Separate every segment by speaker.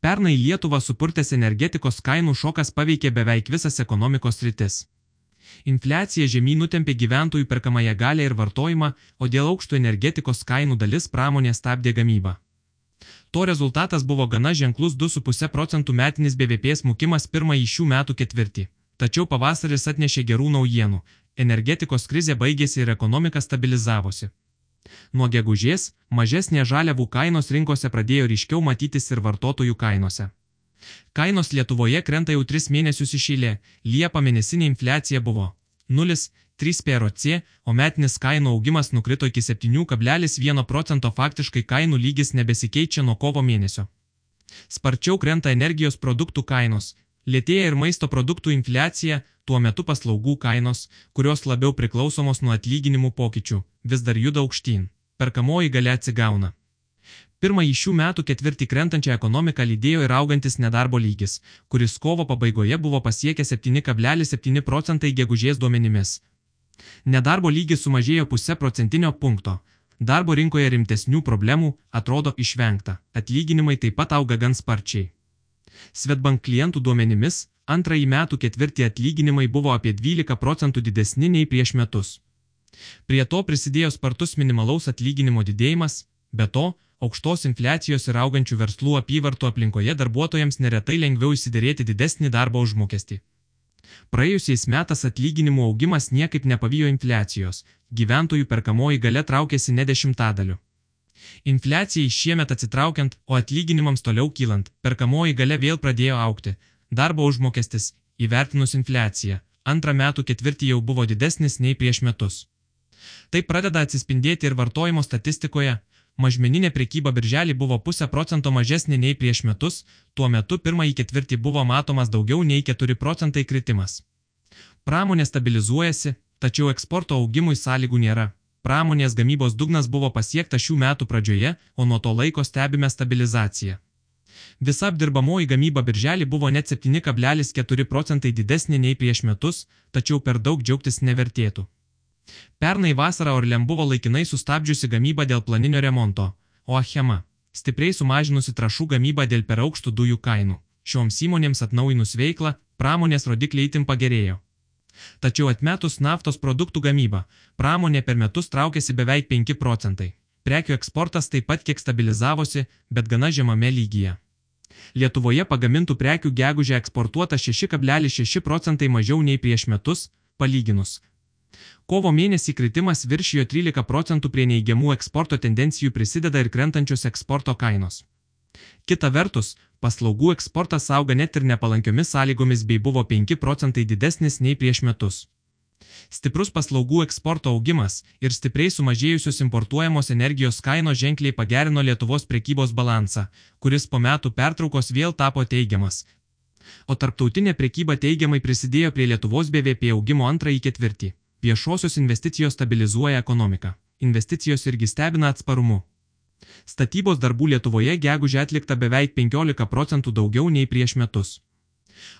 Speaker 1: Pernai Lietuvą supurtęs energetikos kainų šokas paveikė beveik visas ekonomikos rytis. Infliacija žemyn nutempė gyventojų perkamąją galę ir vartojimą, o dėl aukšto energetikos kainų dalis pramonė stabdė gamybą. To rezultatas buvo gana ženklus 2,5 procentų metinis BVP smukimas pirmąjį šių metų ketvirtį. Tačiau pavasaris atnešė gerų naujienų, energetikos krizė baigėsi ir ekonomika stabilizavosi. Nuo gegužės mažesnė žaliavų kainos rinkose pradėjo ryškiau matytis ir vartotojų kainose. Kainos Lietuvoje krenta jau 3 mėnesius išėlė, Liepa mėnesinė infliacija buvo 0,3 PRC, o metinis kainų augimas nukrito iki 7,1 procento faktiškai kainų lygis nebesikeičia nuo kovo mėnesio. Sparčiau krenta energijos produktų kainos, Lėtėja ir maisto produktų infliacija, tuo metu paslaugų kainos, kurios labiau priklausomos nuo atlyginimų pokyčių, vis dar juda aukštyn. Perkamoji galia atsigauna. Pirmąjį šių metų ketvirtį krentančią ekonomiką lydėjo ir augantis nedarbo lygis, kuris kovo pabaigoje buvo pasiekęs 7,7 procentai gegužės duomenimis. Nedarbo lygis sumažėjo pusę procentinio punkto. Darbo rinkoje rimtesnių problemų atrodo išvengta. Atlyginimai taip pat auga gan sparčiai. Svetbank klientų duomenimis, antrąjį metų ketvirtį atlyginimai buvo apie 12 procentų didesni nei prieš metus. Prie to prisidėjo spartus minimalaus atlyginimo didėjimas, be to, aukštos infliacijos ir augančių verslų apyvartų aplinkoje darbuotojams neretai lengviau įsidėrėti didesnį darbo užmokestį. Praėjusiais metais atlyginimų augimas niekaip nepavijo infliacijos, gyventojų perkamoji gale traukėsi ne dešimtadaliu. Infliacijai šiemet atsitraukiant, o atlyginimams toliau kylant, perkamoji gale vėl pradėjo aukti. Darbo užmokestis, įvertinus infliaciją, antrą metų ketvirtį jau buvo didesnis nei prieš metus. Tai pradeda atsispindėti ir vartojimo statistikoje. Mažmeninė prekyba birželį buvo pusę procento mažesnė nei prieš metus, tuo metu pirmąjį ketvirtį buvo matomas daugiau nei 4 procentai kritimas. Pramonė stabilizuojasi, tačiau eksporto augimui sąlygų nėra. Pramonės gamybos dugnas buvo pasiektas šių metų pradžioje, o nuo to laiko stebime stabilizaciją. Visa apdirbamoji gamyba birželį buvo net 7,4 procentai didesnė nei prieš metus, tačiau per daug džiaugtis nevertėtų. Pernai vasarą Orlem buvo laikinai sustabdžiusi gamybą dėl planinio remonto, o Achema - stipriai sumažinusi trašų gamybą dėl per aukštų dujų kainų. Šioms įmonėms atnaujinus veiklą, pramonės rodikliai itin pagerėjo. Tačiau atmetus naftos produktų gamybą, pramonė per metus traukėsi beveik 5 procentai. Prekių eksportas taip pat kiek stabilizavosi, bet gana žemame lygyje. Lietuvoje pagamintų prekių gegužė eksportuota 6,6 procentai mažiau nei prieš metus, palyginus. Kovo mėnesį kritimas viršijo 13 procentų prie neigiamų eksporto tendencijų prisideda ir krentančios eksporto kainos. Kita vertus, paslaugų eksportas auga net ir nepalankiomis sąlygomis bei buvo 5 procentai didesnis nei prieš metus. Stiprus paslaugų eksporto augimas ir stipriai sumažėjusios importuojamos energijos kainos ženkliai pagerino Lietuvos prekybos balansą, kuris po metų pertraukos vėl tapo teigiamas. O tarptautinė prekyba teigiamai prisidėjo prie Lietuvos BVP augimo antrąjį ketvirtį. Viešosios investicijos stabilizuoja ekonomiką. Investicijos irgi stebina atsparumu. Statybos darbų Lietuvoje gegužė atlikta beveik 15 procentų daugiau nei prieš metus.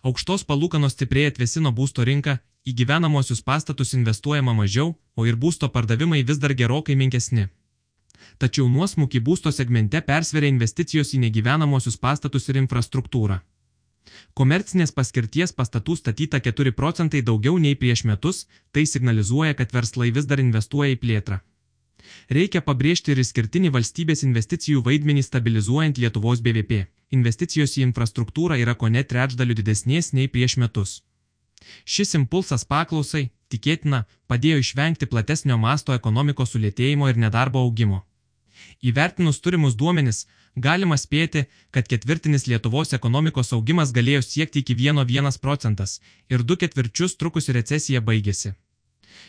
Speaker 1: Aukštos palūkanos stipriai atvesino būsto rinką, į gyvenamosius pastatus investuojama mažiau, o ir būsto pardavimai vis dar gerokai menkesni. Tačiau nuosmukį būsto segmente persveria investicijos į negyvenamosius pastatus ir infrastruktūrą. Komercinės paskirties pastatų statyta 4 procentai daugiau nei prieš metus, tai signalizuoja, kad verslai vis dar investuoja į plėtrą. Reikia pabrėžti ir išskirtinį valstybės investicijų vaidmenį stabilizuojant Lietuvos BVP. Investicijos į infrastruktūrą yra ko net trečdaliu didesnės nei prieš metus. Šis impulsas paklausai, tikėtina, padėjo išvengti platesnio masto ekonomikos sulėtėjimo ir nedarbo augimo. Įvertinus turimus duomenis, galima spėti, kad ketvirtinis Lietuvos ekonomikos augimas galėjo siekti iki 1,1 procentas ir du ketvirčius trukusi recesija baigėsi.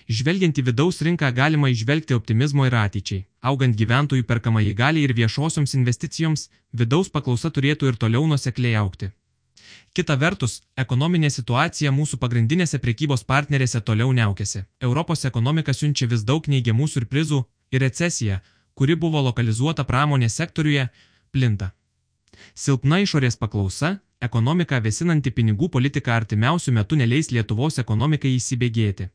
Speaker 1: Žvelgiant į vidaus rinką galima išvelgti optimizmo ir ateičiai. Augant gyventojų perkamai gali ir viešosioms investicijoms, vidaus paklausa turėtų ir toliau nusekliai aukti. Kita vertus, ekonominė situacija mūsų pagrindinėse prekybos partnerėse toliau neaukėsi. Europos ekonomika siunčia vis daug neigiamų surprizų ir recesija, kuri buvo lokalizuota pramonės sektoriuje, plinta. Silpna išorės paklausa, ekonomika vėsinanti pinigų politika artimiausių metų neleis Lietuvos ekonomikai įsibėgėti.